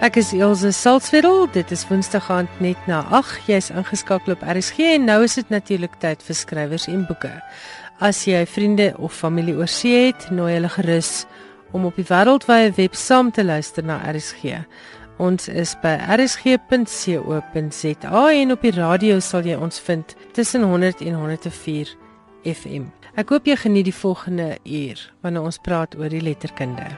Ek is Elsje Salzwetel. Dit is Woensdag aand net na 8. Jy's ingeskakel op RSG en nou is dit natuurlik tyd vir skrywers en boeke. As jy vriende of familie oor see het, nooi hulle gerus om op die wêreldwye web saam te luister na RSG. Ons is by rsg.co.za en op die radio sal jy ons vind tussen 100 en 104 FM. Ek hoop jy geniet die volgende uur wanneer ons praat oor die letterkunde.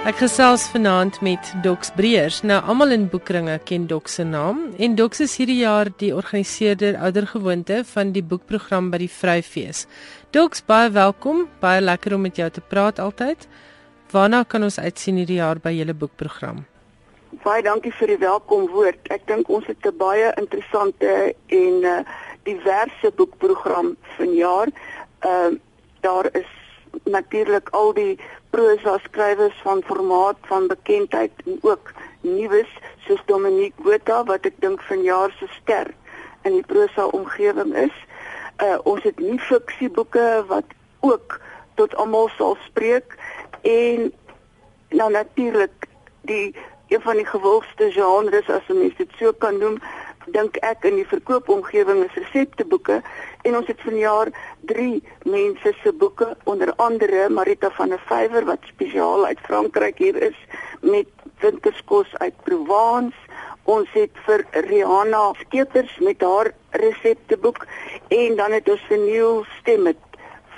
Ek gesels vanaand met Dox Breers. Nou almal in boekringe ken Dox se naam en Dox is hierdie jaar die organiseerder oudergewoonte van die boekprogram by die Vryfees. Dox, baie welkom. Baie lekker om met jou te praat altyd. Waarna kan ons uitsien hierdie jaar by julle boekprogram? Baie dankie vir die welkomwoord. Ek dink ons het 'n baie interessante en uh, diverse boekprogram vanjaar. Ehm uh, daar is natuurlik al die prosa skrywers van formaat van bekendheid en ook nuus soos Dominique Botha wat ek dink vanjaar se ster in die prosa omgewing is. Uh ons het nie fiksieboeke wat ook tot almal sal spreek en nou natuurlik die een van die gewildste genres as mens dit so kan noem dink ek in die verkoopomgewing is resepteboeke en ons het vanjaar 3 mense se boeke onder andere Marita van der Vyver wat spesiaal uit Frankryk hier is met winterskos uit Provence. Ons het vir Rihanna Skeepers met haar resepteboek en dan het ons 'n nuwe stem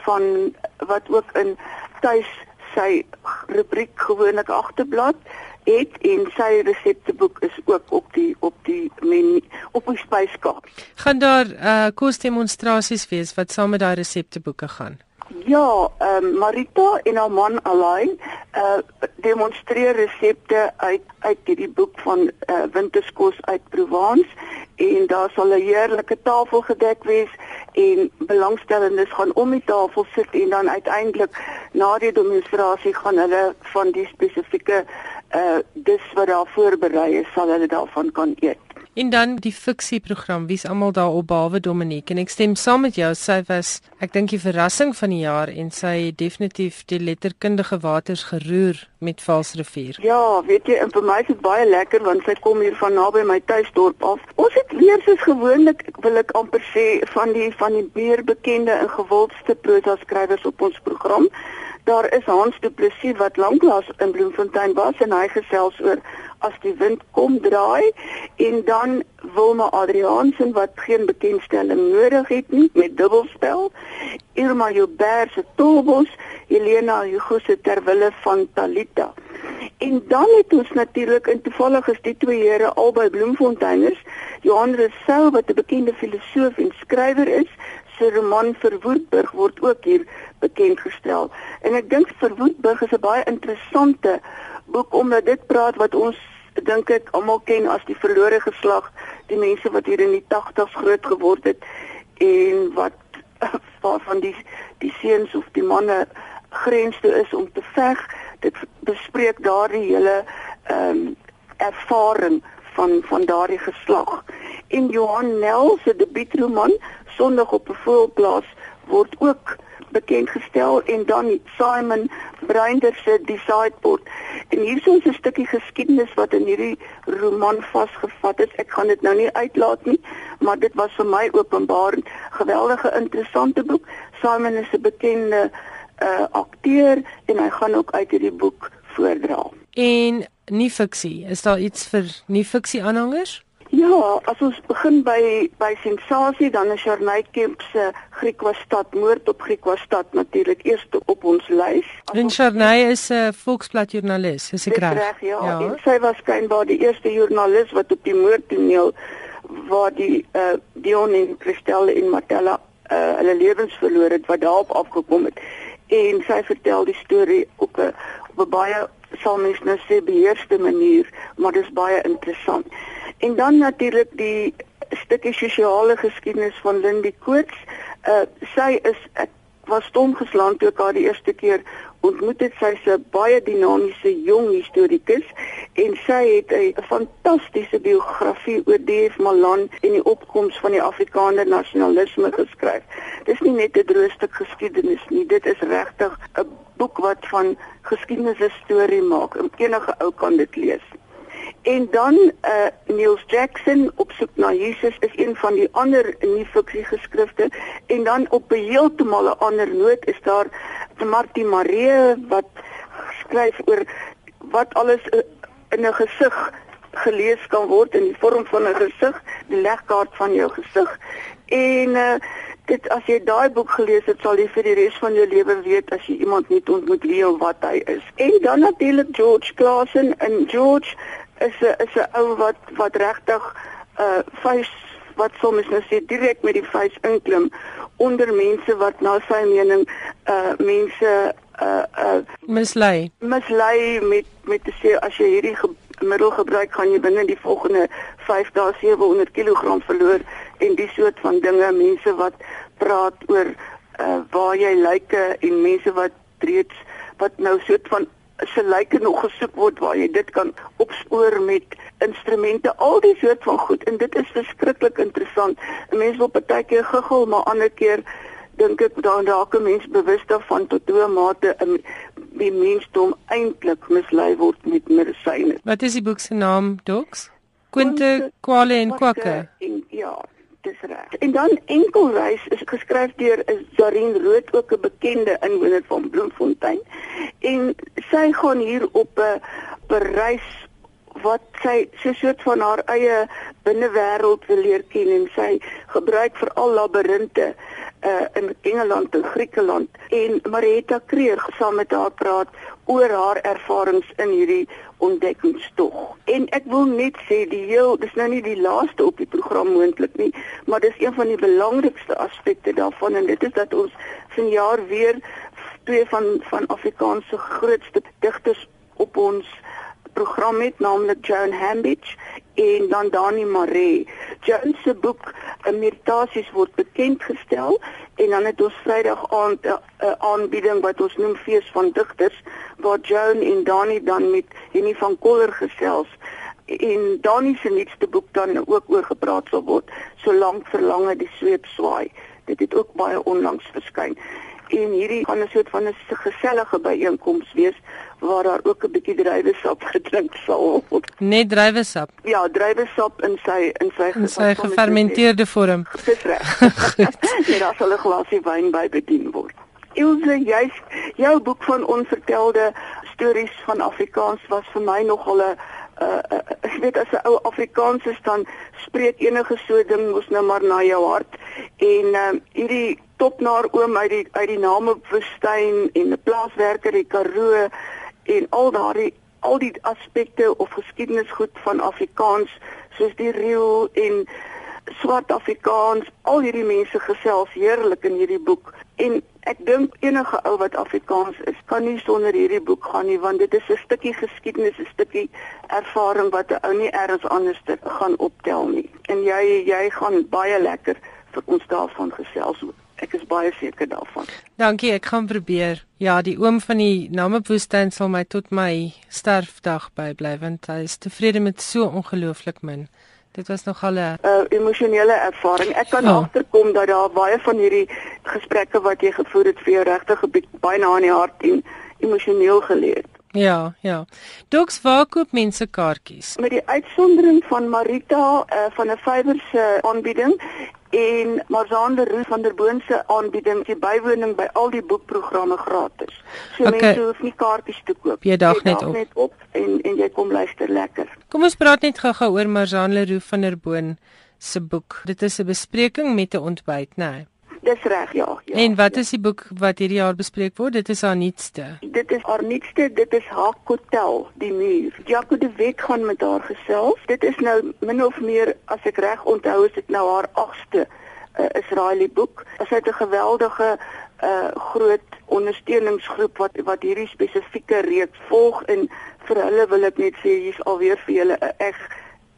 van wat ook in tuis sy rubriek gewoonlik agterblad het en sy resepteboek is ook op die op die menu op die spyskaart. Gaan daar uh kosdemonstrasies wees wat saam met daai resepteboeke gaan? Ja, ehm um, Marita en haar man Alain uh demonstreer resepte uit uit hierdie boek van uh winterskos uit Provence en daar sal 'n heerlike tafel gedek wees en belangstellendes gaan om die tafel sit en dan uiteindelik na die demonstrasie gaan hulle van die spesifieke uh dis wat daar voorberei is sal hulle daarvan kan eet. En dan die fiksieprogram, wie's almal daar op behalwe Dominique en ek stem saam met jou, sy was ek dink die verrassing van die jaar en sy het definitief die letterkundige waters geroer met Valsrivier. Ja, weet jy, en vir my is dit baie lekker want sy kom hier van naby my tuisdorp af. Ons het weer soos gewoonlik, wil ek amper sê, van die van die meer bekende en gewildste prosa skrywers op ons program. Daar is Hans Du Plessis wat lanklaas in Bloemfontein was en hy gesels oor as die wind kom draai en dan Wilma Adriansen wat geen bekendstelling nodig het nie met dubbelspel. Irma Joubert se Tobos, Helena Hugo se Terwille van Talita. En dan het ons natuurlik in toevallig is die twee here albei Bloemfonteiners, Johan Rousseau wat 'n bekende filosoof en skrywer is, se roman Verwoedburg word ook hier bekend gestel. En ek dink Verwoedburg is 'n baie interessante boek omdat dit praat wat ons dink ek almal ken as die verlore geslag, die mense wat hier in die 80's groot geword het en wat waarvan die die seuns of die manne grens toe is om te veg. Dit bespreek daardie hele ehm um, ervaring van van daardie geslag. En Johan Nel se debuutroman Sondag op 'n voelplaas word ook bekend gestel en dan Simon Bruinder se Die Sideboard. En hierso is 'n stukkie geskiedenis wat in hierdie roman vasgevat is. Ek gaan dit nou nie uitlaat nie, maar dit was vir my openbaar 'n geweldige interessante boek. Simon is 'n bekende uh akteur en hy gaan ook uit hierdie boek voordra. En nie fiksie, is daar iets vir nie fiksie aanhangers? Ja, as ons begin by by sensasie dan is Jarnay Kemp se Griekwastad moord op Griekwastad natuurlik eerste op ons lys. En Jarnay is 'n uh, Volksblad joernalis, is ek reg? Reg, ja. ja. En sy was skynbaar die eerste joernalis wat op die moordtoneel waar die uh Dion en Christel en Martella uh hulle lewens verloor het wat daarop afgekom het. En sy vertel die storie op 'n op 'n baie sal mens nou sê beheerste manier, maar dit is baie interessant. En dan natuurlik die stukkie sosiale geskiedenis van Lindy Coates. Uh sy is ek was stom geslaan toe ek haar die eerste keer ontmoet het. Sy's 'n baie dinamiese jong historikus en sy sy het 'n fantastiese biografie oor D.F. Malan en die opkoms van die Afrikaner nasionalisme geskryf. Dis nie net 'n droë stuk geskiedenis nie, dit is regtig 'n boek wat van geskiedenis 'n storie maak. Enige ou kan dit lees. En dan uh Niels Jackson op soek na Jesus is een van die ander nie fiksie geskrifte en dan op 'n heeltemal 'n ander noot is daar Martie Maree wat skryf oor wat alles uh, in 'n gesig gelees kan word in die vorm van 'n gesig, die legkaart van jou gesig. En uh dit as jy daai boek gelees het, sal jy vir die res van jou lewe weet as jy iemand nie ontmoet of wat hy is. En dan natuurlik George Claassen en George is 'n is 'n ou wat wat regtig uh face wat soms nou sê direk met die face inklim onder mense wat na sy mening uh mense uh uh mislei mislei met met te sê as jy hierdie ge middel gebruik gaan jy binne die volgende 5 dae 700 kg verloor en die soort van dinge mense wat praat oor uh waar jy lyke en mense wat reeds wat nou soort van se lyke nog gesoek word waar jy dit kan opspoor met instrumente al die soort van goed en dit is verskriklik interessant. 'n Mens wil partykeer guggel maar ander keer dink ek dan raak 'n mens bewus daarvan tot hoe mate 'n die mensdom eintlik mislei word met medisyne. Wat is die boek se naam, Docs? Quinte Quale en Quakke. Ja, dis reg. En dan enkelwys is geskryf deur Zarin Rood ook 'n bekende inwoner van Bloemfontein. En sy gaan hier op 'n reis wat sy so 'n soort van haar eie binnewêreld wil leer ken en sy gebruik veral labirinte uh, in Engeland en Griekeland en Marietta Kreer saam met haar praat oor haar ervarings in hierdie ontdekkingstog. En ek wil net sê die heel dis nou nie die laaste op die program moontlik nie, maar dis een van die belangrikste aspekte daarvan en dit is dat ons vanjaar weer twee van van Afrikaans se grootste digters op ons program het naamlik Joan Hambidge en dan Dani Maree. Joan se boek Meditasies word bekend gestel en dan het ons Vrydag aand 'n uh, uh, aanbieding wat ons noem Fees van Digters waar Joan en Dani dan met Henny van Koller gesels en Dani se nuutste boek dan ook oor gepraat sal word solank verlange die sweep swaai. Dit het ook baie onlangs verskyn en hierdie gaan 'n soort van 'n gesellige byeenkoms wees waar daar ook 'n bietjie druiwesap gedrink sal word. Net druiwesap. Ja, druiwesap in sy in sy, in sy gefermenteerde vorm. Dis reg. nee, daar sal 'n glasie wyn by bedien word. Ilse, jy's jou boek van onvertelde stories van Afrikaans was vir my nogal 'n uh, ek weet as 'n ou Afrikaans is dan spreek enige so ding mos nou maar na jou hart en uh, hierdie topnaar oom uit die uit die name woestyn en 'n plaaswerker die Karoo en al daardie al die aspekte of geskiedenisgoed van Afrikaans soos die reel en swart Afrikaans al hierdie mense gesels heerlik in hierdie boek. En ek dink enige ou wat Afrikaans is kan nie sonder hierdie boek gaan nie want dit is 'n stukkie geskiedenis 'n stukkie ervaring wat 'n ou nie elders anders gaan optel nie. En jy jy gaan baie lekker vir ons daarvan gesels ek is baie seker daarvan. Dankie, ek gaan probeer. Ja, die oom van die Namepoestein sal my tot my sterfdag bybly want hy is tevrede met so ongelooflik min. Dit was nogal 'n uh, emosionele ervaring. Ek kan oh. agterkom dat daar baie van hierdie gesprekke wat jy gevoer het vir jou regtig gebied baie na in die hart en emosioneel geleer. Ja, ja. Doks waar koop mense kaartjies? Met die uitsondering van Marita uh, van 'n Fiverr se aanbieding en Marzande Roos van der Boon se aanbieding die bywoning by al die boekprogramme gratis. So okay. mense hoef nie kaartjies te koop. Jy dag net op. net op en en jy kom luister lekker. Kom ons praat net gou-gou oor Marzande Roos van der Boon se boek. Dit is 'n bespreking met 'n ontbyt, né? Nee. Dis reg, ja, ja. En wat is die boek wat hierdie jaar bespreek word? Dit is haar nuutste. Dit is haar nuutste, dit is Hakotel, die muur. Jaco de Wet gaan met haar gesels. Dit is nou min of meer as ek reg onthou, is dit nou haar 8ste uh, Israeli boek. Sy het 'n geweldige uh groot ondersteuningsgroep wat wat hierdie spesifieke reeks volg en vir hulle wil ek net sê hier's alweer vir julle 'n reg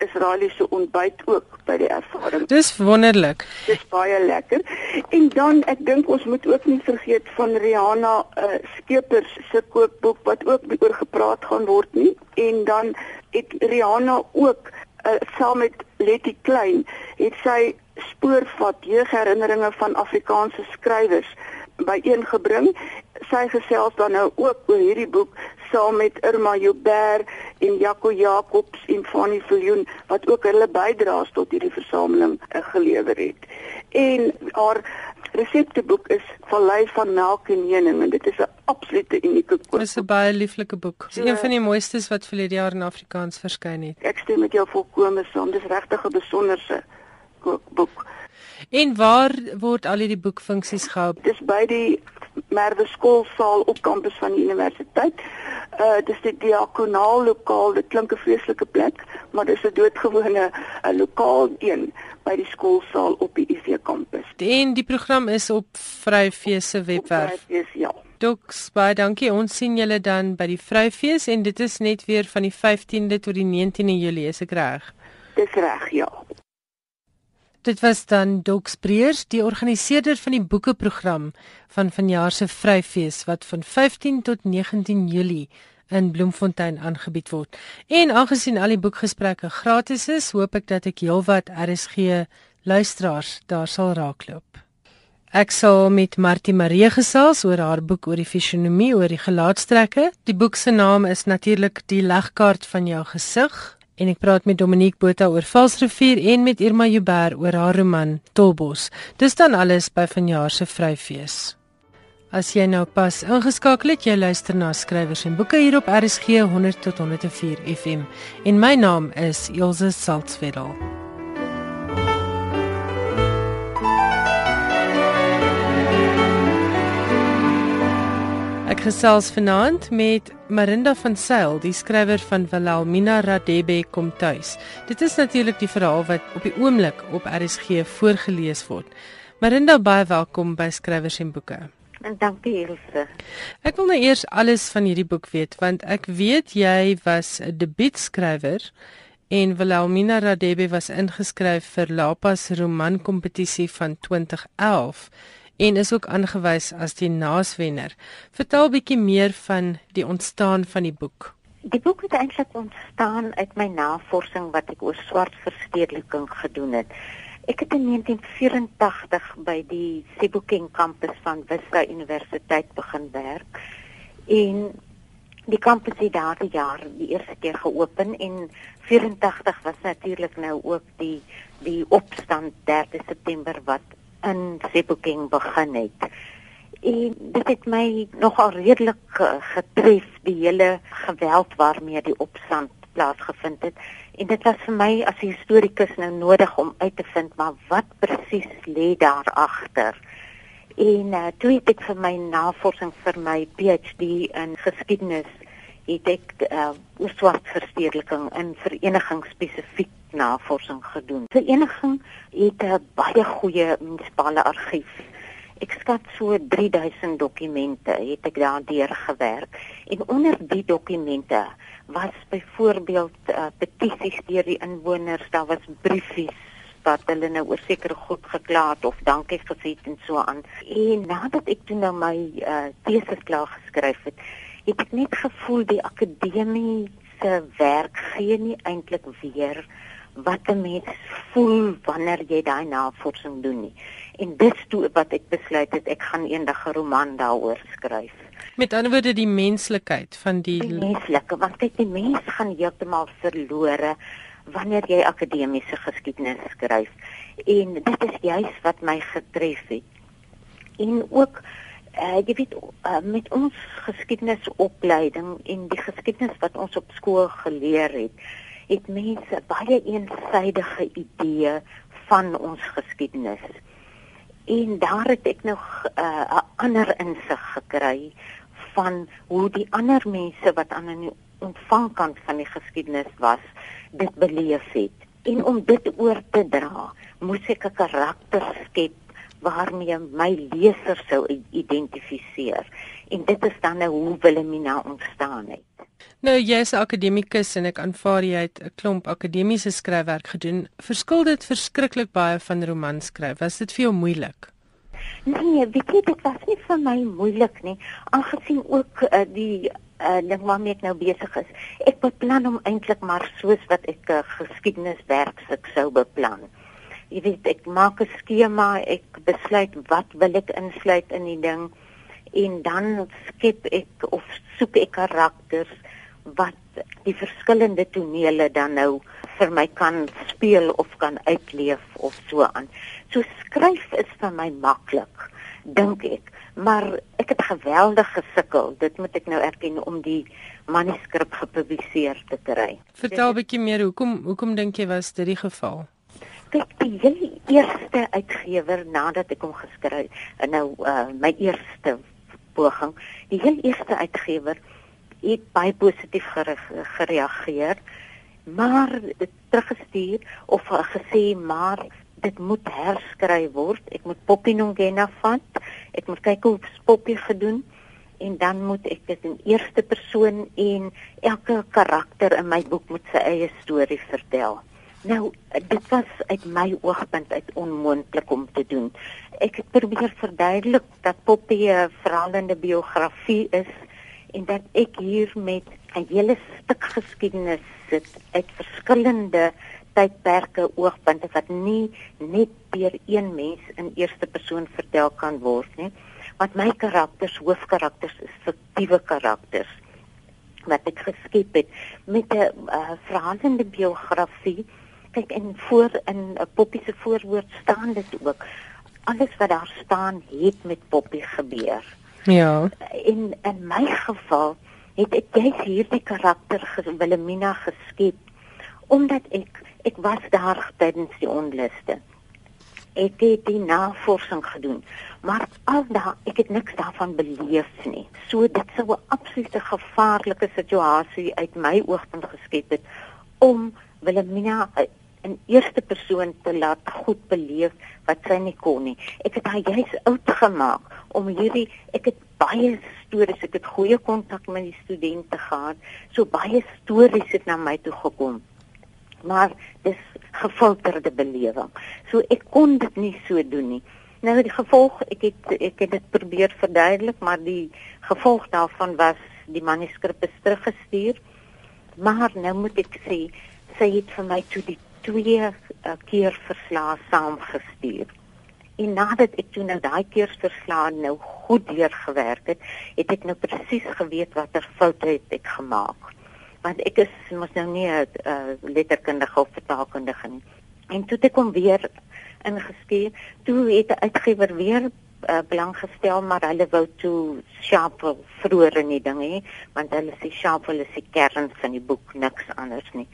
Israeliese ontbyt ook by die ervaring. Dis wonderlik. Dis baie lekker. En dan ek dink ons moet ook nie vergeet van Rihanna uh, Skeepers se kookboek wat ook oor gepraat gaan word nie. En dan het Rihanna ook uh, saam met Letty Klein het sy spoorvat jeugherinneringe van Afrikaanse skrywers byeengebring. Sy gesels dan nou ook oor hierdie boek saam met Irma Joubert en Jaco Jacobs en Fanny Viljoen wat ook hulle bydraes tot hierdie versameling uh, gelewer het. En haar resepteboek is Vallei van Melk en Heuning en dit is 'n absolute unieke boek. Dit is 'n baie lieflike boek. Dit is een van die mooistes wat vir die jaar in Afrikaans verskyn het. Ek stem met jou volkome saam. Dis regtig 'n besonderse boek. En waar word al hierdie boekfunksies gehou? Dis by die Merwe skoolsaal op kampus van die universiteit. Uh dis die diakonaal lokaal. Dit klink 'n vreeslike plek, maar dis 'n doodgewone 'n lokaal een by die skoolsaal op die UV kampus. En die program is op Vryfees se webwerf. Vryfees ja. Doks, baie dankie. Ons sien julle dan by die Vryfees en dit is net weer van die 15de tot die 19de Julie, is ek reg? Dis reg, ja. Dit was dan Dox Breers, die organiseerder van die boekeprogram van vanjaar se Vryfees wat van 15 tot 19 Julie in Bloemfontein aangebied word. En aangesien al die boekgesprekke gratis is, hoop ek dat ek heelwat RSG luisteraars daar sal raakloop. Ek sal met Martie Marie gesels oor haar boek oor die fisionomie oor die gelaatstrekke. Die boek se naam is natuurlik Die legkaart van jou gesig en ek praat met Dominique Botha oor Valsrivier en met Irma Joubert oor haar roman Tolbos. Dis dan alles by vanjaar se Vryfees. As jy nou pas ingeskakel het, jy luister na skrywers en boeke hier op RSG 100 tot 104 FM. En my naam is Elsje Salzwetel. Ek gesels vanaand met Marinda van Sail, die skrywer van Wilhelmina Radebe kom tuis. Dit is natuurlik die verhaal wat op die oomblik op RSG voorgeles word. Marinda, baie welkom by Skrywers en Boeke. En dankie Ilse. Ek wil nou eers alles van hierdie boek weet want ek weet jy was 'n debuutskrywer en Wilhelmina Radebe was ingeskryf vir Lapas romankompetisie van 2011 en is ook aangewys as die naaswenner. Vertel bietjie meer van die ontstaan van die boek. Die boek het eintlik ontstaan uit my navorsing wat ek oor swart verstedeliking gedoen het. Ek het in 1984 by die Sibuking kampus van Wits-Kaap Universiteit begin werk en die kampus het daardie jaar die eerste keer geopen en 84 was natuurlik nou ook die die opstand 3 September wat in Sibuking begin het. En dit het my nogal redelik getref die hele geweld waarmee die opstand plaasgevind het. En dit was vir my as 'n historikus nou nodig om uit te vind maar wat presies lê daar agter. En uh, toe het ek vir my navorsing vir my PhD in geskiedenis het ek uh, swart verstedeliking in vereniging spesifiek navorsing gedoen. Vereniging het 'n baie goeie munisipale argief. Ek skat so 3000 dokumente het ek daardeur gewerk en onder die dokumente was byvoorbeeld uh, petisies deur die inwoners, daar was briefies wat hulle nou oor sekere goed gekla het of dankie gesê het en so aan. En nadat ek toe nou my uh, teses klaar geskryf het, het ek net gevoel die akademiese werk gee nie eintlik weer wat 'n mens voel wanneer jy daai navorsing doen nie. En dis toe wat ek besluit het ek gaan eendag 'n roman daaroor skryf. Met ander woorde die menslikheid van die, die menslike want kyk die mens gaan heeltemal verlore wanneer jy akademiese geskiedenis skryf. En dit is juis wat my getref het. En ook uh, jy weet uh, met ons geskiedenisopleiding en die geskiedenis wat ons op skool geleer het, het mense baie eensidedige idee van ons geskiedenis. En daar het ek nog eh, 'n uh, ander insig gekry van hoe die ander mense wat aan 'n ontvangkant van die geskiedenis was, dit beleef het. En om dit oor te dra, moes ek 'n karakter skep waarmee my leser sou identifiseer. En dit is dan nou hoe Wilhelmina ontstaan het. Nou jy's 'n akademikus en ek aanvaar jy het 'n klomp akademiese skryfwerk gedoen. Verskil dit verskriklik baie van romanskryf? Was dit vir jou moeilik? Nee, weet jy, dit was nie vir my moeilik nie, aangesien ook uh, die uh, ding waarmee ek nou besig is. Ek beplan hom eintlik maar soos wat ek 'n uh, geskiedeniswerkstuk sou beplan. Jy weet, ek maak 'n skema, ek besluit wat wil ek insluit in die ding en dan skep ek of soek ek karakters wat die verskillende tonele dan nou vir my kan speel of kan uitleef of so aan. So skryf is vir my maklik, dink ek. Maar ek het geweldig gesukkel, dit moet ek nou erken om die manuskrip gepubliseer te kry. Vertel 'n bietjie meer, hoekom hoekom dink jy was dit die geval? Kyk, die heel eerste uitgewer nadat ek hom geskryf, nou uh, my eerste poging, die heel eerste uitgewer het baie positief gereageer maar teruggestuur of gesê maar dit moet herskryf word. Ek moet Poppy Nongena vat. Ek moet kyk hoe Poppy gedoen en dan moet ek dit in eerste persoon en elke karakter in my boek moet sy eie storie vertel. Nou dit was uit my oogpunt uit onmoontlik om te doen. Ek het probeer verduidelik dat Poppy 'n verhalende biografie is en dat ek hier met 'n hele stuk geskiedenis sit uit verskillende tydperke oogpunte wat nie net deur een mens in eerste persoon vertel kan word nie. Want my karakters hoofkarakters is fiktiewe karakters wat ek geskep het met 'n uh, verhalende biografie. Kyk en voor in 'n uh, poppie se voorwoord staan dit ook. Alles wat daar staan het met poppie gebeur Ja. In in my geval het ek jy's hierdie karakter Wilhelmina geskep omdat ek ek was daar tydens die onluste. Ek het die navorsing gedoen, maar al daai ek het niks daarvan beleef nie. So dit sou 'n absolute gevaarlike situasie uit my oogpunt geskep het om Wilhelmina in eerste persoon te laat goed beleef wat sy nie kon nie. Ek het haar juis oud gemaak om hierdie ek het baie stories, ek het goeie kontak met die studente gehad. So baie stories het na my toe gekom. Maar dis gefilterde belewing. So ek kon dit nie so doen nie. Nou die gevolg, ek het ek het dit probeer verduidelik, maar die gevolg daarvan was die manuskrip is teruggestuur. Maar nou moet ek sê, sy het vir my toe die twee uh, keer verslae saamgestuur. En nadat ek toe nou daai keer verslae nou goed deurgewerk het, het ek nou presies geweet watter foute het ek gemaak. Want ek is mos nou nie 'n uh, letterkundige of vertaalkundige nie. En toe ek hom weer ingeskeer, toe het die uitgewer weer uh, belang gestel maar hulle wou toe sharp vroeër in die ding hê want hulle sê sharp is die kern van die boek niks anders nie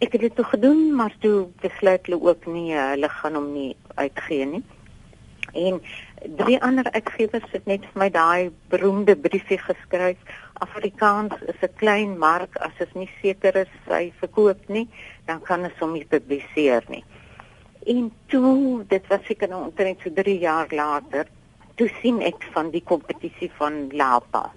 ek het dit toe gedoen, maar toe besluit hulle ook nie eh, hulle gaan hom nie uitgee nie. En drie ander uitgewers het net vir my daai beroemde briefie geskryf. Afrikaans is 'n klein mark, as dit nie seker is hy verkoop nie, dan kan ons hom nie publiseer nie. En toe, dit was seker nou omtrent so 3 jaar later, toe sien ek van die kompetisie van Lapa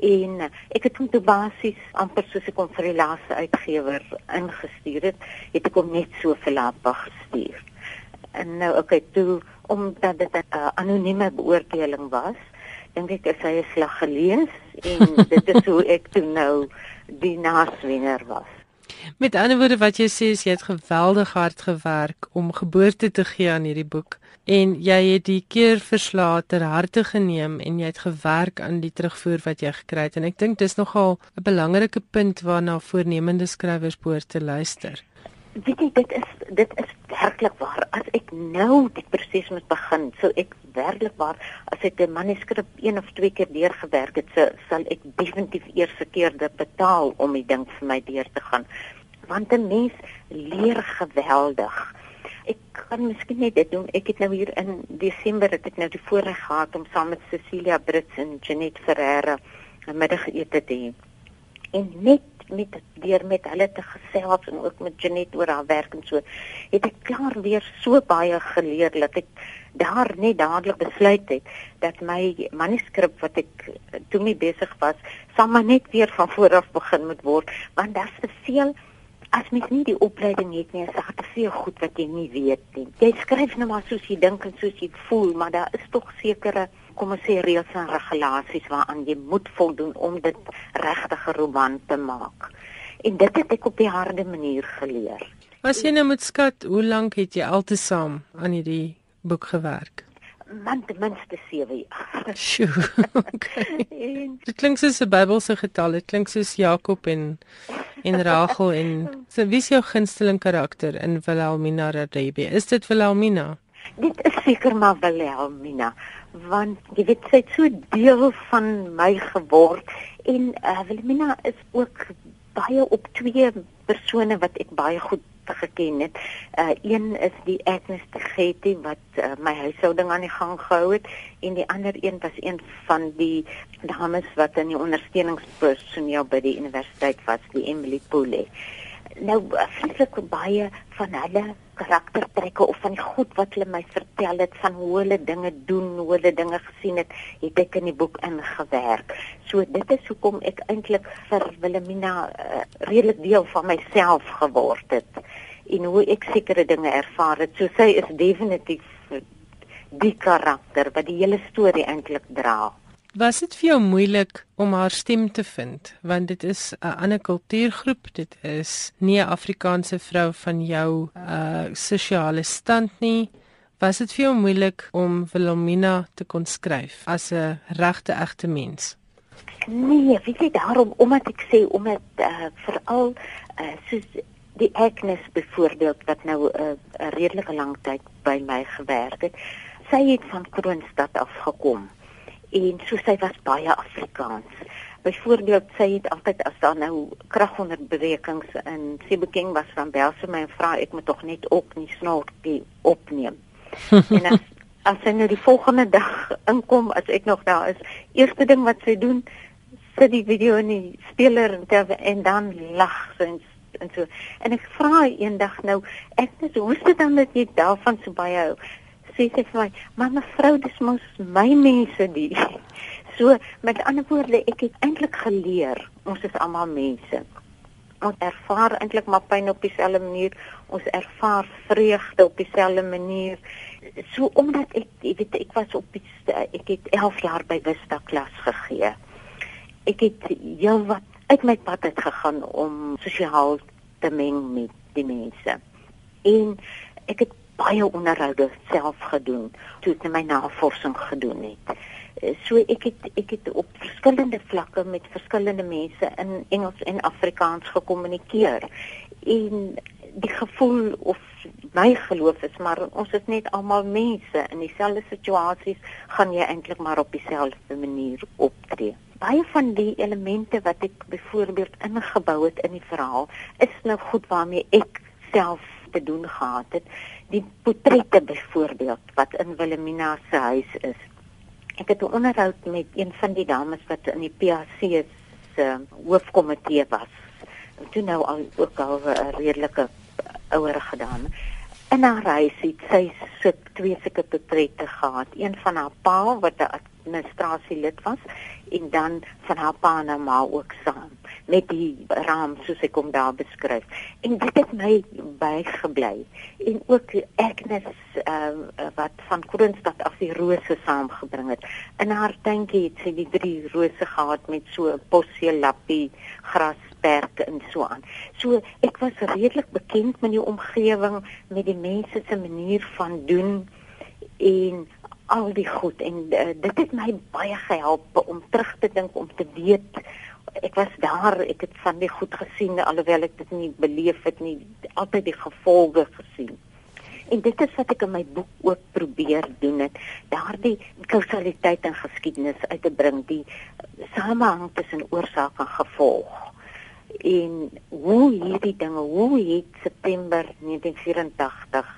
en ek het hom toe basies amper soos ek hom vir die laaste uitgewer ingestuur het, het ek hom net so vir Lapa gestuur. En nou okay, toe omdat dit 'n uh, anonieme beoordeling was, dink ek as hy 'n slag gelees en dit is hoe ek toe nou die naswenner was. Met ander woorde wat jy sê is jy het geweldig hard gewerk om geboorte te gee aan hierdie boek en jy het die keer verslae ter harte geneem en jy het gewerk aan die terugvoer wat jy gekry het en ek dink dis nogal 'n belangrike punt waarna voornemende skrywers behoort te luister. Weet jy dit is dit is werklik waar as ek nou die proses moet begin sou ek werklik waar as ek 'n manuskrip een of twee keer deurgewerk het sou sal ek definitief eers verkeerde betaal om die ding vir my deur te gaan want 'n mens leer geweldig ek kan miskien net dit doen. Ek het nou hier in Desember het ek nou die voorreg gehad om saam met Cecilia Brits en Janet Ferreira 'n middagete te hê. En net met deur met hulle te gesels en ook met Janet oor haar werk en so, het ek klaar weer so baie geleer dat ek daar net dadelik besluit het dat my manuskrip wat ek toe mee besig was, sal maar net weer van voor af begin moet word, want daar's te veel as mens nie die opleiding het nie, is daar te veel goed wat jy nie weet nie. Jy skryf net nou maar soos jy dink en soos jy voel, maar daar is tog sekere kom ons sê reëls en regulasies waaraan jy moet voldoen om dit regtig 'n roman te maak. En dit het ek op die harde manier geleer. As jy nou moet skat, hoe lank het jy altesaam aan hierdie boek gewerk? Man ten minste 7 jaar. Sjoe. Okay. Dit klink soos 'n Bybelse getal. Dit klink soos Jakob en en Rachel en so wie is jou gunsteling karakter in Wilhelmina Radebe? Is dit Wilhelmina? Dit is seker maar Wilhelmina want jy weet sy het so deel van my geword en uh, Wilhelmina is ook baie op twee persone wat ek baie goed geken het. Uh een is die Agnes de Getty wat uh, my huishouding aan die gang gehou het en die ander een was een van die dames wat in die ondersteuningspersoneel by die universiteit was, die Emily Poole. Nou vreeslik baie van hulle karaktertrekke of van die goed wat hulle my vertel het van hoe hulle dinge doen, hoe hulle dinge gesien het, het ek in die boek ingewerk. So dit is hoekom ek eintlik vir Wilhelmina uh, redelik deel van myself geword het en hoe ek sekere dinge ervaar het. So sy is definitief die karakter wat die hele storie eintlik dra. Was dit vir jou moeilik om haar stem te vind? Want dit is 'n ander kultuurgroep dit is nie 'n Afrikaanse vrou van jou uh sosiale stand nie. Was dit vir jou moeilik om Wilhelmina te kon skryf as 'n regte egte mens? Nee weet jy daarom omdat ek sê omdat uh veral uh soos die Agnes byvoorbeeld wat nou 'n uh, redelike lang tyd by my gewerk het sy het van Kroonstad af gekom en so sy was baie Afrikaans. Byvoorbeeld sy het altyd as daar nou kragonderbrekings in Sebokeng was van Belse my vra ek moet tog net op nie snorkie opneem. en as as sy nou die volgende dag inkom as ek nog daar is, eerste ding wat sy doen, sit die video in die speler en, ter, en dan lag sy en, en so. En ek vra eendag nou, ek sê hoe is dit dan dat jy daarvan so baie hou? Sê sy vir my, "Maar mevrou, dis mos my mense die." So, met ander woorde, ek het eintlik geleer, ons is almal mense. Ons ervaar eintlik maar pyn op dieselfde manier, ons ervaar vreugde op dieselfde manier. So omdat ek, ek weet ek was op die, ek het 11 jaar by Vista klas gegee. Ek het heelwat uit my pad uit gegaan om sosiaal te meng met die mense. En ek het baie onderhoude self gedoen toe ek my navorsing gedoen het. Eh, so ek het ek het op verskillende vlakke met verskillende mense in Engels en Afrikaans gekommunikeer. En die gevoel of my geloof is maar ons is net almal mense in dieselfde situasies gaan jy eintlik maar op dieselfde manier optree. Baie van die elemente wat ek byvoorbeeld ingebou het in die verhaal is nou goed waarmee ek self te doen gehad het. Die portrette byvoorbeeld wat in Wilhelmina se huis is. Ek het 'n onderhoud met een van die dames wat in die PAC se uh, hoofkomitee was. Toe nou al ook al 'n redelike ouer gedaan. In haar huis het sy so twee sulke portrette gehad. Een van haar pa wat 'n administrasielid was en dan van haar pa en ma ook saam met die raam soos ek hom daar beskryf. En dit het my bygebly. En ook Agnes ehm uh, wat van Kroonstad af die rose saamgebring het. In haar tuintjie het sy die drie rose gehad met so 'n possie lappie grasperke en so aan. So ek was redelik bekend met die omgewing, met die mense se manier van doen en al die goed en uh, dit het my baie gehelp om terug te dink om te weet ek was daar ek het van die goed gesien alhoewel ek dit nie beleef het nie altyd die gevolge gesien en dit is wat ek in my boek ook probeer doen het daardie kausaliteit en geskiedenis uit te bring die samehang tussen oorsaak en gevolg en hoe hierdie dinge hoe het September 1984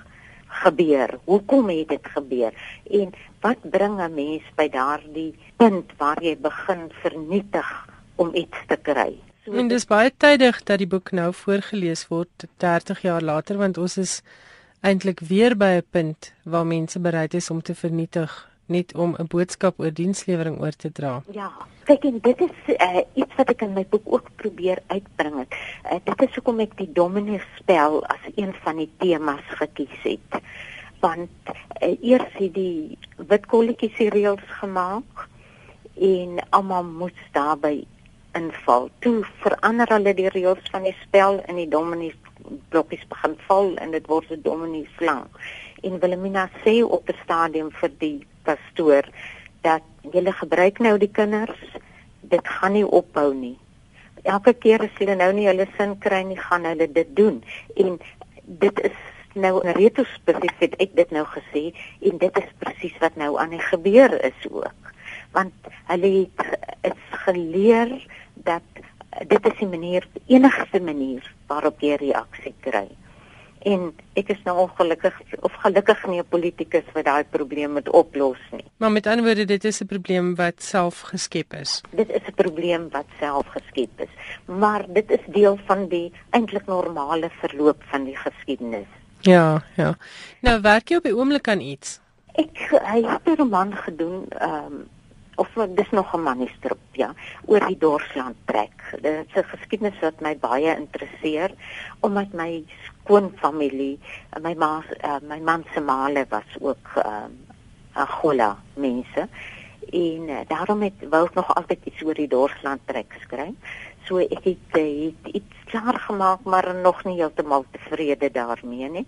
gebeur? Hoekom het dit gebeur? En wat bring 'n mens by daardie punt waar jy begin vernietig om iets te kry? So, en dis baie tydig dat die boek nou voorgeles word 30 jaar later want ons is eintlik weer by 'n punt waar mense bereid is om te vernietig net om 'n boodskap oor dienslewering oor te dra. Ja, kyk en dit is uh, iets wat ek in my boek ook probeer uitbring het. Uh, dit is hoekom ek die dominee spel as een van die temas gekies het. want uh, eers het die wit kolletjies reëls gemaak en almal moes daarbey inval. Toe verander hulle die reëls van die spel en die dominees blokkies begin val en dit word 'n dominee slang. En Wilhelmina sê op 'n stadium vir die pastoor dat julle gebruik nou die kinders, dit gaan nie ophou nie. Elke keer as hulle nou nie hulle sin kry nie, gaan hulle dit doen. En dit is nou retrospesifiek ek dit nou gesê en dit is presies wat nou aan die gebeur is ook want hulle het is geleer dat dit is die manier enigste manier waarop jy reaksie kry. En ek is nou ongelukkig of gelukkig nie 'n politikus wat daai probleem moet oplos nie. Maar met ander woorde, dit is 'n probleem wat self geskep is. Dit is 'n probleem wat self geskep is, maar dit is deel van die eintlik normale verloop van die geskiedenis. Ja, ja. Nou werk jy op die oomblik aan iets? Ek het 'n roman gedoen, ehm um, of dis nog 'n manuskrip ja oor die Dorsland trek. Dit is 'n geskiedenis wat my baie interesseer omdat my skoonfamilie, my ma, uh, my man se maale was ook um, Agola mense en uh, daarom het wou ek nog altyd iets oor die Dorsland trek skryf. So ek het, het iets klaar gemaak maar nog nie heeltemal tevrede daarmee nie.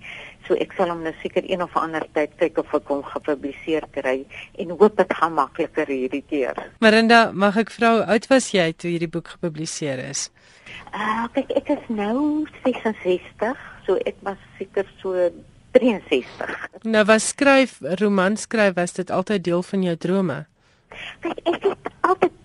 So ek sal hom nou seker een of ander tyd kyk of ek hom gepubliseer kry en hoop dit gaan makliker hierdie keer. Marinda, mag ek vra hoe oud was jy toe hierdie boek gepubliseer is? Uh kyk, ek is nou 66, so ek was seker so 63. Nou was skryf, romans skryf, was dit altyd deel van jou drome? Kyk, ek het altyd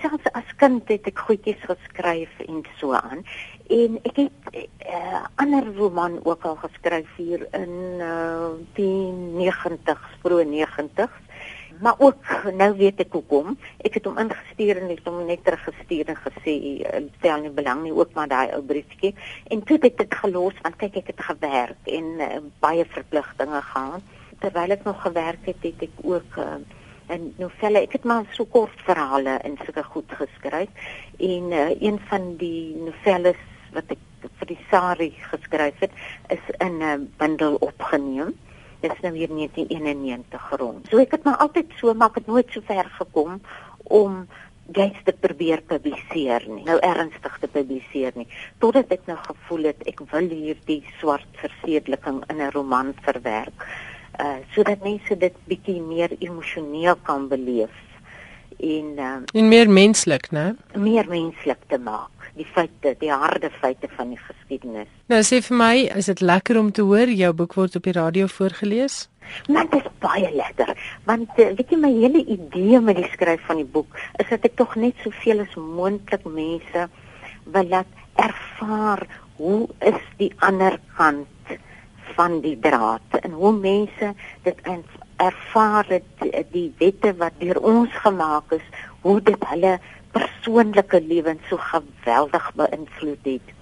selfs as kind het ek goedjies geskryf en so aan. En ek het 'n uh, eh, ander roman ook al geskryf hier in uh, die 90s, vroeë 90s. Maar ook nou weet ek hoekom. Ek het hom ingestuur en het hom net teruggestuur en gesê eh, stel nie belang nie ook maar daai ou briefie. En toe het ek dit gelos want kyk ek het gewerk en uh, baie verpligtinge gehad. Terwyl ek nog gewerk het, het ek ook uh, en novelle. Ek het maar so kort verhale en sulke goed geskryf. En uh, een van die novelles wat ek vir die Sari geskryf het, is in 'n uh, bundel opgeneem. Dit is nou hier 1991 rond. So ek het maar altyd so, maar ek het nooit so ver gekom om gats te probeer publiseer nie. Nou ernstig te publiseer nie. Totdat ek nou gevoel het ek wil hierdie swart versedeliking in 'n roman verwerk uh sodat mense dit bietjie meer emosioneel kan beleef en uh, en meer menslik, né? Meer menslik te maak. Die feite, die harde feite van die geskiedenis. Nou sê vir my, is dit lekker om te hoor jou boek word op die radio voorgeles? Maar dit is baie lekker, want uh, weet jy my hele idee met die skryf van die boek is dat ek tog net soveel as moontlik mense wil laat ervaar hoe is die ander kant van die draad en hoe mense dit ervaar het die wette wat deur ons gemaak is hoe dit hulle persoonlike lewens so geweldig beïnvloed het.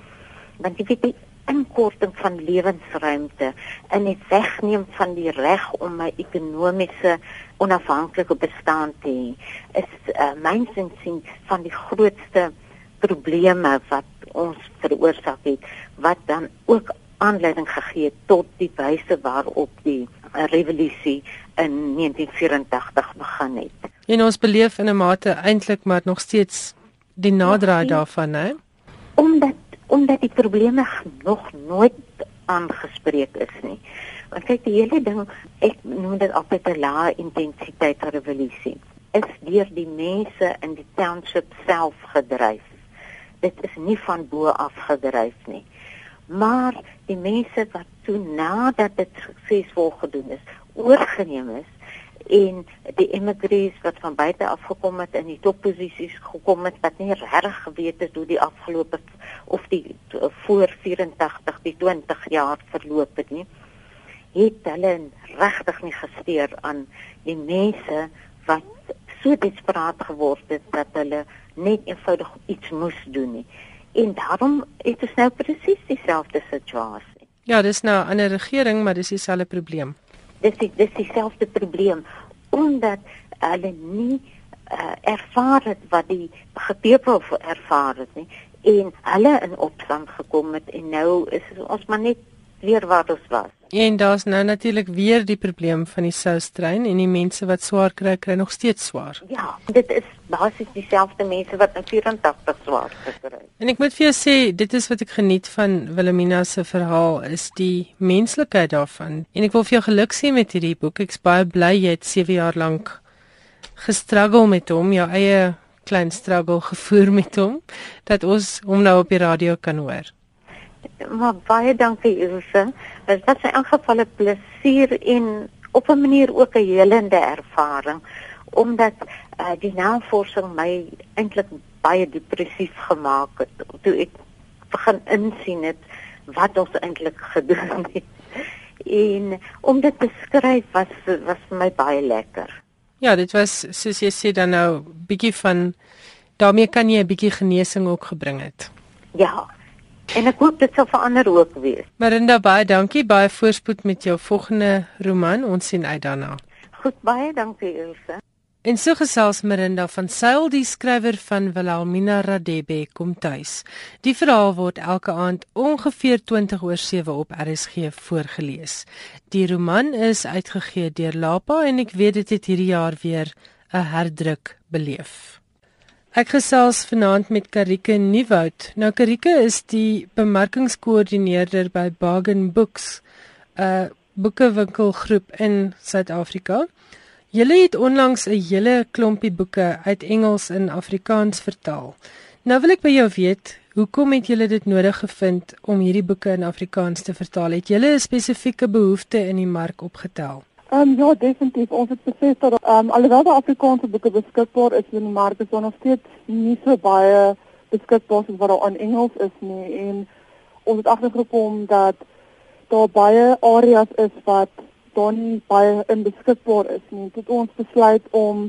Want jy weet die inkorting van lewensruimte en die wegneem van die reg om my ekonomiese onafhanklike bestaan te hê is uh, myns insiens van die grootste probleme wat ons veroorsaak het wat dan ook aanleiding gegee tot die wyse waarop die uh, revolusie in 1984 begin het. En ons beleef in 'n mate eintlik maar nog steeds die naderdraai daarvan, hè? Omdat omdat die probleme nog nooit aangespreek is nie. Want kyk die hele ding, ek noem dit altyd 'n lae intensiteit revolusie. Is deur die mense in die township self gedryf. Dit is nie van bo af gedryf nie maar die mense wat toe nadat dit suksesvol gedoen is, oorgeneem is en die immigrees wat van buite af gekom het in die topposisies gekom het wat nie reg geweet het hoe die afgelope of die voor 84 die 20 jaar verloop het nie het hulle regtig nie gesteer aan die mense wat so desperaat geword het dat hulle net eenvoudig iets moes doen nie En daarom is dit nou presies dieselfde situasie. Ja, dis nou 'n ander regering, maar dis dieselfde probleem. Dis die, dis dieselfde probleem omdat hulle nie uh, ervaar het wat die gepeupel ervaar het nie en hulle in opstand gekom het en nou is ons maar net weer waar ons was. En daar's nou natuurlik weer die probleem van die soustrein en die mense wat swaar kry kry nog steeds swaar. Ja, dit is basies dieselfde mense wat in 84 swaar gekry het. En ek moet vir jou sê, dit is wat ek geniet van Wilhelmina se verhaal is die menslikheid daarvan. En ek wil vir jou geluk sê met hierdie boek. Ek's baie bly jy het 7 jaar lank gestruggle met hom, jou eie klein struggle gevoer met hom dat ons hom nou op die radio kan hoor. Maar baie dankie Ilse. Dit was in geval 'n plesier en op 'n manier ook 'n helende ervaring omdat uh, die navorsing my eintlik baie depressief gemaak het toe ek begin insien het wat ons eintlik gedoen het. En om dit te skryf was was vir my baie lekker. Ja, dit was soos jy sê dan nou bietjie van daarmee kan jy 'n bietjie genesing ook gebring het. Ja, En ek hoop dit sal verander ook wees. Marinda baie dankie, baie voorspoed met jou volgende roman. Ons sien uit daarna. Goed, baie dankie Ilse. En so gesels Marinda van Sail die skrywer van Wilhelmina Radebe kom tuis. Die verhaal word elke aand ongeveer 20 oor 7 op RSG voorgeles. Die roman is uitgegee deur Lapa en ek weet dit het hierdie jaar weer 'n herdruk beleef. Ek gesels vanaand met Karike Nieuwoud. Nou Karike is die bemarkingskoördineerder by Bargain Books, 'n boekewinkelgroep in Suid-Afrika. Julle het onlangs 'n hele klompie boeke uit Engels in Afrikaans vertaal. Nou wil ek by jou weet, hoekom het julle dit nodig gevind om hierdie boeke in Afrikaans te vertaal? Het julle 'n spesifieke behoefte in die mark opgetel? Um, ja, definitief. Ons het besef dat um, alhoewel die Afrikaanse boeke beskikbaar is in die mark, is daar nog steeds nie so baie beskikbaar soos wat daar in Engels is nie. En ons het agtergekom dat daar baie areas is wat dan nie baie in beskikbaar is nie. Dit ons besluit om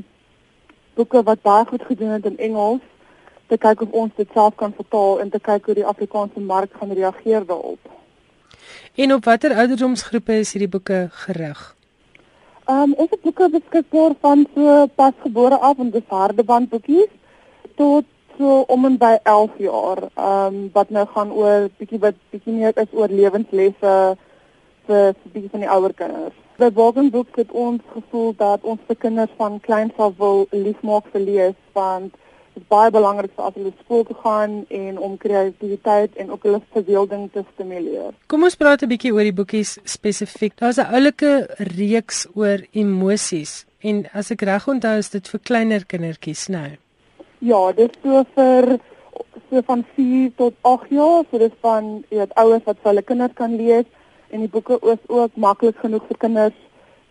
boeke wat baie goed gedoen het in Engels te kyk of ons dit self kan vertaal en te kyk hoe die Afrikaanse mark gaan reageer daarop. En op watter ouderdomsgroepe is hierdie boeke gerig? Ehm um, ons het boeke beskikbaar van so pasgebore af en dis hardeband boekies tot so om en by 11 jaar. Ehm um, wat nou gaan oor bietjie wat bietjie meer is oor lewenslesse vir bietjie van die ouer kinders. By Bogen Books het ons gevoel dat ons se kinders van kleins af wil liefmaak vir lees want Dit is baie belangrik vir as hulle skool toe gaan en om kreatiwiteit en ook hulle verbeelding te stimuleer. Kom ons praat 'n bietjie oor die boekies spesifiek. Daar's 'n oulike reeks oor emosies en as ek reg onthou is dit vir kleiner kindertjies nou. Ja, dit is so vir so van 4 tot 8 jaar, so dis van jy weet ouers wat vir hulle kinders kan lees en die boeke is ook maklik genoeg vir kinders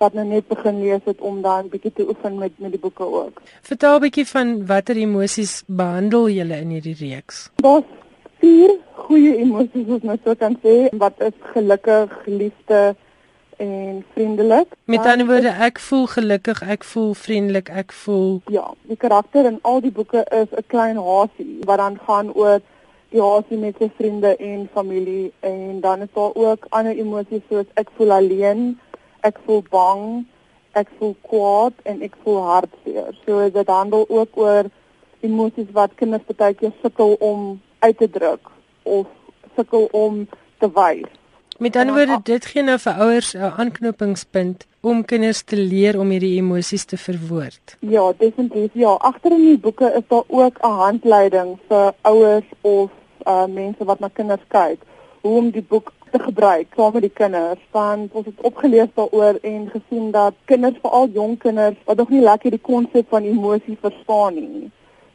wat nou net begin lees het om dan 'n bietjie te oefen met met die boeke ook. Vertel 'n bietjie van watter emosies behandel julle in hierdie reeks? Daar's vier goeie emosies wat mens so kan sê, wat is gelukkig, liefde en vriendelik. Met ander woorde, ek voel gelukkig, ek voel vriendelik, ek voel Ja, die karakter in al die boeke is 'n klein hasie wat dan gaan oor die hasie met sy vriende en familie en dan is daar ook ander emosies soos ek voel alleen ek voel bang, ek voel kwaad en ek voel hartseer. So dit handel ook oor emosies wat kinders baie keer sukkel om uit te druk of sukkel om te wys. Met ander woorde, dit gee nou vir ouers 'n aanknopingspunt om kinders te leer om hierdie emosies te verwoord. Ja, definitief. Ja, agter in die boeke is daar ook 'n handleiding vir ouers of uh mense wat na kinders kyk hoe om die boek te gebruik saam met die kinders want ons het opgelees daaroor en gesien dat kinders veral jong kinders wat nog nie lekker die konsep van emosie verstaan nie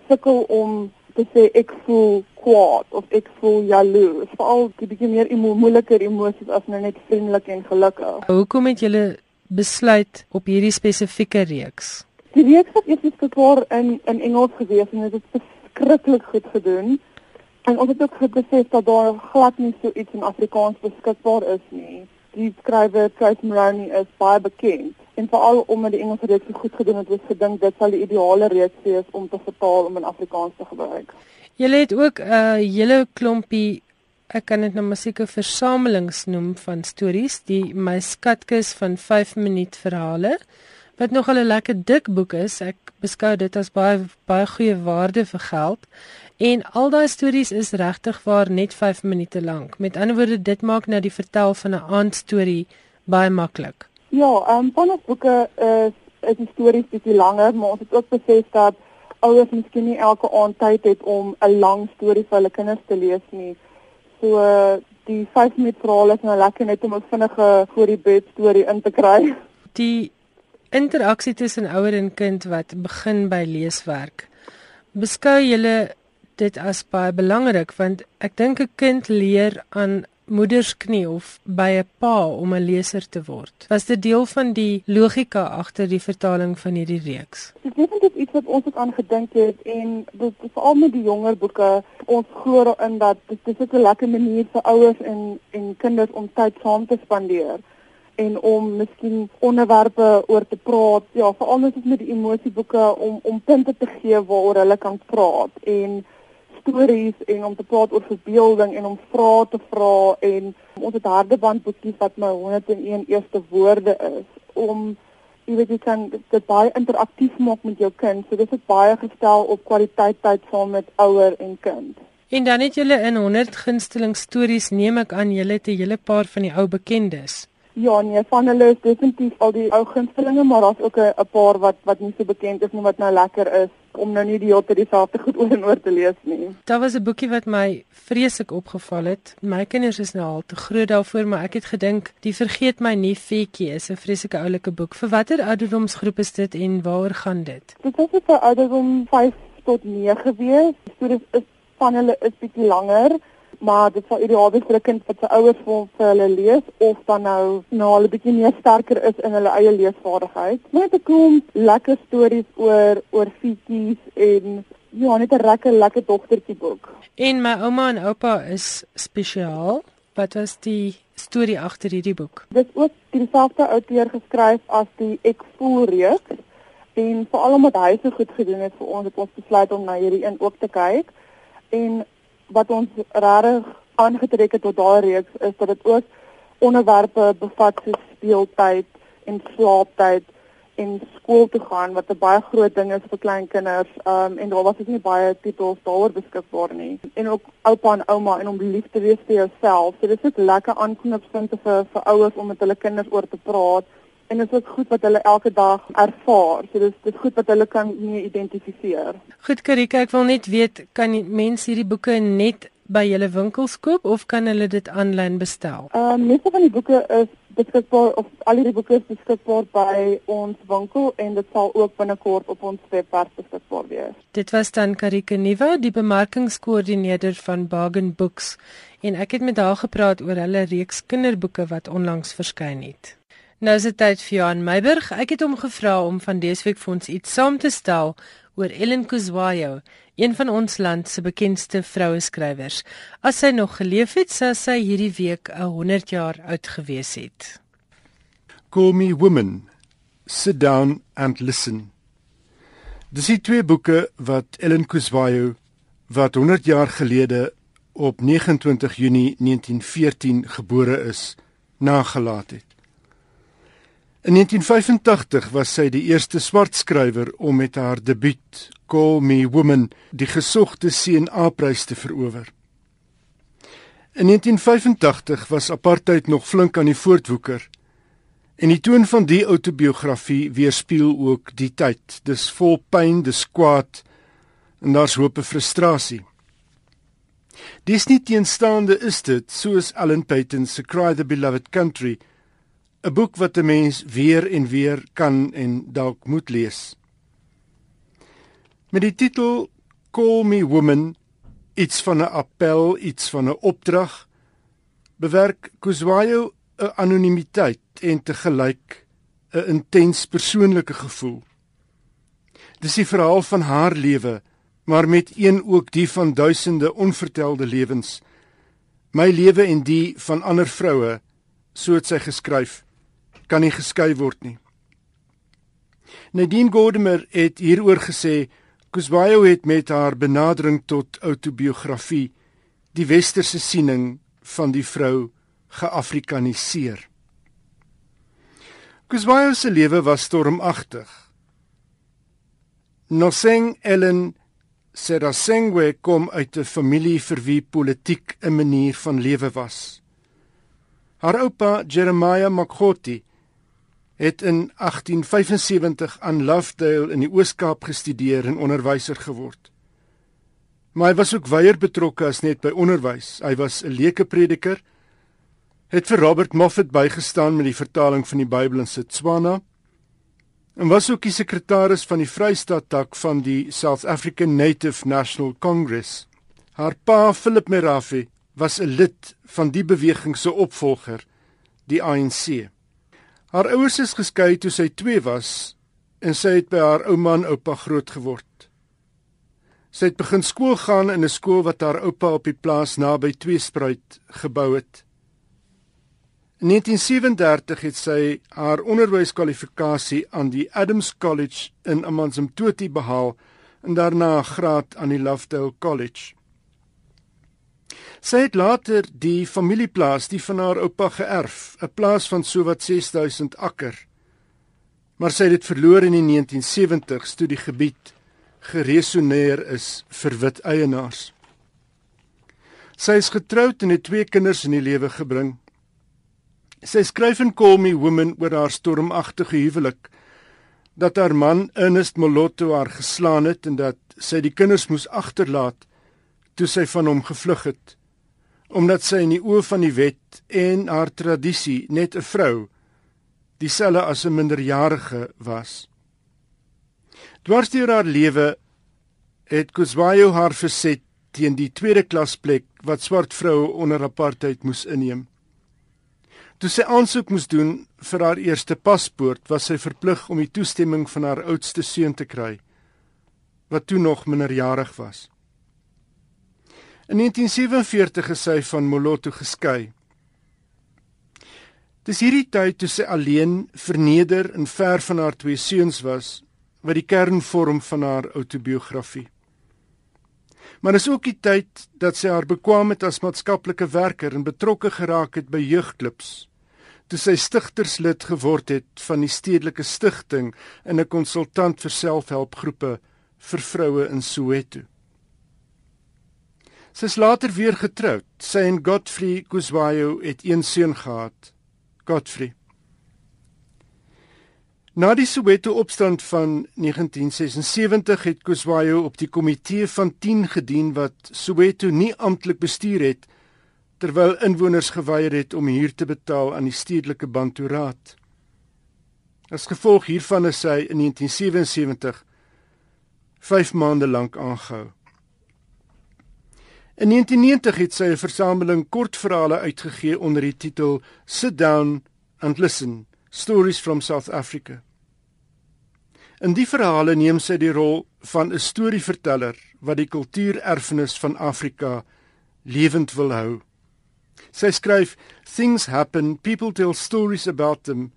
sukkel om te sê ek voel kwaad of ek voel jaloers. Veral die bietjie meer emo moeiliker emosies as nou net vriendelik en gelukkig. Hoekom het julle besluit op hierdie spesifieke reeks? Die reeks het eers geskryf in in Engels gewees en dit het verskriklik goed gedoen En ons het ook besef dat daar glad nie so iets in Afrikaans beskikbaar is nie. Die skrywer Trace Moroney is baie bekend en veral omdat die Engelse reeks so goed gedoen het, het ons gedink dit sal die ideale reeks wees om te vertaal om in Afrikaans te gebruik. Julle het ook 'n uh, hele klompie ek kan dit nou seker versamelings noem van stories, die my skatkis van 5 minuut verhale wat nog 'n lekker dik boek is. Ek beskou dit as baie baie goeie waarde vir geld. En al daai stories is regtig waar net 5 minute lank. Met ander woorde, dit maak nou die vertel van 'n aandstorie baie maklik. Ja, ehm um, van ons boeke is is die stories bietjie langer, maar ons het ook besef dat ouers miskien nie elke aand tyd het om 'n lang storie vir hulle kinders te lees nie. So die 5 minute verhaal is nou lekker net om 'n vinnige voor die bed storie in te kry. Die interaksie tussen ouer en kind wat begin by leeswerk. Beskou julle dit as baie belangrik want ek dink 'n kind leer aan moedersknie of by 'n pa om 'n leser te word. Was dit deel van die logika agter die vertaling van hierdie reeks? Dit is iets wat ons ook aan gedink het en dit veral met die jonger boeke ons glo in dat dit is 'n lekker manier vir ouers en en kinders om tyd saam te spandeer en om miskien onderwerpe oor te praat. Ja, veral met die emosieboeke om om punte te gee waaroor hulle kan praat en stories en om te praat oor verbeelding en om vrae te vra en ons het harde bandboekies wat my 101 eerste woorde is om jy weet jy kan dit baie interaktief maak met jou kind. So dit is baie gestel op kwaliteit tyd saam met ouer en kind. En dan het julle in 100 gunsteling stories neem ek aan julle 'n hele paar van die ou bekendes. Ja, nee, van hulle is definitief al die ou gunstelinge, maar daar's ook 'n paar wat wat nie so bekend is nie wat nou lekker is om nou nie die hele tyd dieselfde goed oor en oor te lees nie. Daar was 'n boekie wat my vreeslik opgeval het. My kinders is nou al te groot daarvoor, maar ek het gedink Die vergeet my nie feetjie is 'n vreeslike oulike boek. Vir watter ouderdomsgroep is dit en waaroor gaan dit? Dit is vir ouderdom 5 tot 9 wees. Die stories is van hulle is bietjie langer maar dit sal ideaal wees vir 'n kind wat se ouers vir hulle lees of dan nou nou 'n bietjie meer sterker is in hulle eie leesvaardigheid. Net 'n klomp lekker stories oor oor fietjies en ja, net 'n lekker lekker dogtertjie boek. En my ouma en oupa is spesiaal. Wat was die storie agter hierdie boek? Dit is ook dieselfde outeur geskryf as die Ek voel reeks en veral omdat hy so goed gedoen het vir ons het ons besluit om na hierdie een ook te kyk. En wat ons regtig aangetrek het tot daai reeks is dat dit ook onderwerpe bevat soos speeltyd en slaaptyd en skool toe gaan wat 'n baie groot ding is vir klein kinders. Um en daar was ook nie baie titels daaroor beskikbaar nie. En ook oupa en ouma en om lief te wees vir jouself. So dit is ook lekker aanknopingspunte vir vir ouers om met hulle kinders oor te praat en dit is ook goed wat hulle elke dag ervaar. So dis dis goed wat hulle kan mee identifiseer. Goed Karika, ek wil net weet kan mense hierdie boeke net by julle winkels koop of kan hulle dit aanlyn bestel? Ehm uh, meeste van die boeke is beskikbaar of al die boeke is beskikbaar by ons winkel en dit sal ook binnekort op ons webwerf beskikbaar wees. Dit was dan Karika Niva, die bemarkingskoördineerder van Bargain Books en ek het met haar gepraat oor hulle reeks kinderboeke wat onlangs verskyn het. Nou is dit tyd vir Johan Meiburg. Ek het hom gevra om van dese week vir ons iets saam te stel oor Ellen Kuzwayo, een van ons land se bekendste vroue skrywers. As sy nog geleef het, sou sy hierdie week 100 jaar oud gewees het. Call me woman. Sit down and listen. Dis die twee boeke wat Ellen Kuzwayo wat 100 jaar gelede op 29 Junie 1914 gebore is, nagelaat het. In 1985 was sy die eerste swart skrywer om met haar debuut Call Me Woman die gesogte CNA-prys te verower. In 1985 was apartheid nog flink aan die voortwoeker en die toon van die outobiografie weerspieël ook die tyd. Dis vol pyn, dis kwaad en daar's hoop en frustrasie. Dis nie teenstaande is dit soos Alan Paton se Cry the Beloved Country 'n boek wat 'n mens weer en weer kan en dalk moet lees. Met die titel Call Me Woman, iets van 'n appel, iets van 'n opdrag, bewerk Kuswayo 'n anonimiteit en te gelyk 'n intens persoonlike gevoel. Dis die verhaal van haar lewe, maar met een ook die van duisende onvertelde lewens. My lewe en die van ander vroue, so het sy geskryf kan nie geskei word nie. Nadine Gordimer het hieroor gesê Kuswayo het met haar benadering tot outobiografie die westerse siening van die vrou geafrikaniseer. Kuswayo se lewe was stormagtig. Noseng Ellen Serasengwe kom uit 'n familie vir wie politiek 'n manier van lewe was. Haar oupa, Jeremiah Makgoti, het in 1875 aan Lovedale in die Oos-Kaap gestudeer en onderwyser geword. Maar hy was ook weier betrokke as net by onderwys. Hy was 'n leuke prediker. Het vir Robert Moffat bygestaan met die vertaling van die Bybel in Setswana en was ook die sekretaris van die Vrystaat tak van die South African Native National Congress. Haar pa, Philip Merafe, was 'n lid van die beweging se opvolger, die ANC. Haar ouers is geskei toe sy 2 was en sy het by haar ouma en oupa groot geword. Sy het begin skool gaan in 'n skool wat haar oupa op die plaas naby Tweespruit gebou het. In 1937 het sy haar onderwyskwalifikasie aan die Adams College in Amanzimtoti behaal en daarna 'n graad aan die Lovedale College. Sy het later die familieplaas die van haar oupa geërf, 'n plaas van sowat 6000 akker. Maar sy het dit verloor in die 1970s toe die gebied geresoneer is vir wit eienaars. Sy is getroud en het twee kinders in die lewe gebring. Sy skryf in Call Me Woman oor haar stormagtige huwelik dat haar man Ernest Molotto haar geslaan het en dat sy die kinders moes agterlaat toe sy van hom gevlug het omdat sy in die oë van die wet en haar tradisie net 'n vrou dieselfde as 'n minderjarige was. Dwars deur haar lewe het Kuswayo haar verset teen die tweede klas plek wat swart vroue onder apartheid moes inneem. Toe sy aansoek moes doen vir haar eerste paspoort, was sy verplig om die toestemming van haar oudste seun te kry, wat toe nog minderjarig was. In 1947 is sy van Moloto geskei. Dis hierdie tyd toe sy alleen, verneder en ver van haar twee seuns was, wat die kern vorm van haar outobiografie. Maar dis ook die tyd dat sy haar bekwaamheid as maatskaplike werker en betrokke geraak het by jeugklubs toe sy stigterslid geword het van die stedelike stigting en 'n konsultant vir selfhelpgroepe vir vroue in Soweto. Sy is later weer getroud. Sy en Godfrey Kuswayo het een seun gehad, Godfrey. Na die Soweto opstand van 1976 het Kuswayo op die komitee van 10 gedien wat Soweto nie amptelik bestuur het terwyl inwoners geweier het om huur te betaal aan die stedelike Bantu Raad. As gevolg hiervan is sy in 1977 5 maande lank aangehou. In 1990 het sy 'n versameling kortverhale uitgegee onder die titel Sit Down and Listen: Stories from South Africa. In die verhale neem sy die rol van 'n storieverteller wat die kultuurerfenis van Afrika lewend wil hou. Sy skryf things happen people tell stories about them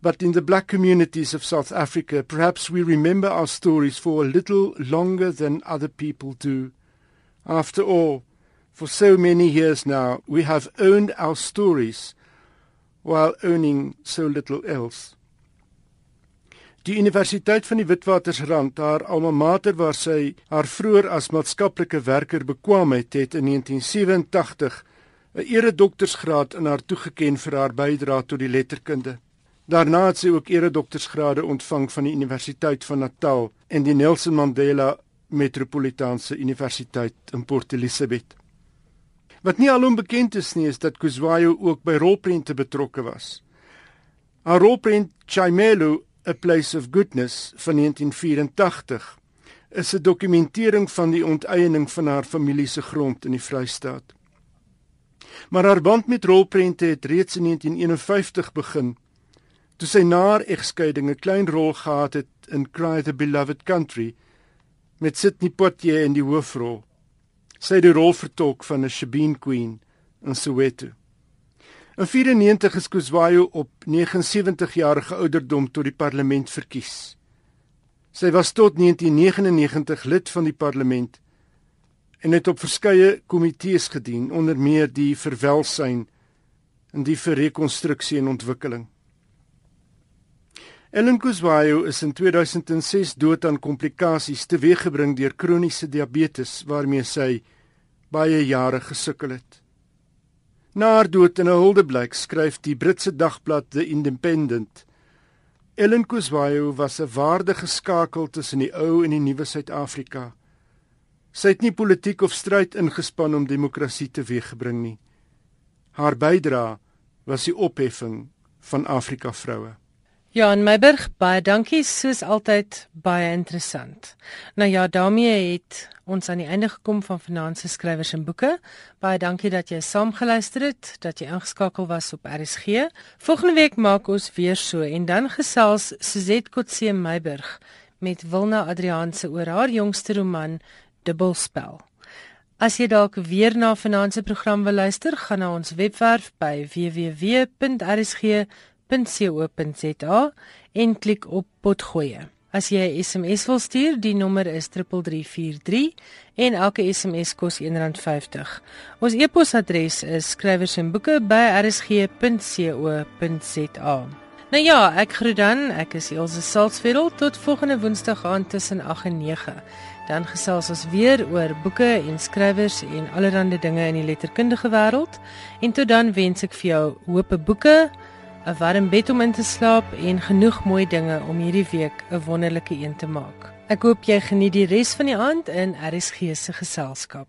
but in the black communities of South Africa perhaps we remember our stories for a little longer than other people do after all for so many years now we have owned our stories while owning so little else Die Universiteit van die Witwatersrand, haar alma mater waar sy haar vroeër as maatskaplike werker bekwam het, het in 1987 'n eredoktorsgraad in haar toegeken vir haar bydrae tot die letterkunde. Daarna het sy ook eredoktorsgrade ontvang van die Universiteit van Natal en die Nelson Mandela Metropolitaanse Universiteit in Port Elizabeth. Wat nie alom bekend is nie, is dat Kuswayo ook by rolprente betrokke was. Haar rolprent Chaimelo, A Place of Goodness van 1984 is 'n dokumentering van die onteiening van haar familie se grond in die Vrystaat. Maar haar band met rolprente het reeds in 1951 begin. Toe sy na haar egskeiding 'n klein rol gehad het in Cry the Beloved Country met Sidney Poitier in die hoofrol. Sy het die rol vertolk van 'n Shebeen Queen in Soweto. In 94 is Kuswayo op 79 jarige ouderdom tot die parlement verkies. Sy was tot 1999 lid van die parlement en het op verskeie komitees gedien onder meer die vir welsyn en die vir rekonstruksie en ontwikkeling. Ellen Kuswayo is in 2006 dood aan komplikasies teweeggebring deur kroniese diabetes waarmee sy baie jare gesukkel het. Na haar dood in 'n huldeblyk skryf die Britse dagblad The Independent Ellen Kuswayo was 'n waardige skakel tussen die ou en die nuwe Suid-Afrika. Sy het nie politiek of stryd ingespan om demokrasie teweeggebring nie. Haar bydrae was die opheffing van Afrika vroue. Ja, en Meiberg, baie dankie, soos altyd baie interessant. Nou ja, daarmee het ons aan die einde gekom van Finansie Skrywers en Boeke. Baie dankie dat jy saamgeluister het, dat jy ingeskakel was op RSG. Volgende week maak ons weer so en dan gesels Suzette Kotse Meiberg met Wilna Adrianse oor haar jongste roman Dubbelspel. As jy dalk weer na Finansie program wil luister, gaan na ons webwerf by www.rsg.co.za www.rsg.co.za en klik op potgoeie. As jy 'n SMS wil stuur, die nommer is 3343 en elke SMS kos R1.50. Ons e-posadres is skrywersenboeke@rsg.co.za. Nou ja, ek groet dan. Ek is Elsje Salzveld tot volgende Woensdag aand tussen 8 en 9. Dan gesels ons weer oor boeke en skrywers en allerlei dinge in die letterkundige wêreld. En tot dan wens ek vir jou hoop boeke 'n warm bed om in te slaap en genoeg mooi dinge om hierdie week 'n wonderlike een te maak. Ek hoop jy geniet die res van die aand in RSG se geselskap.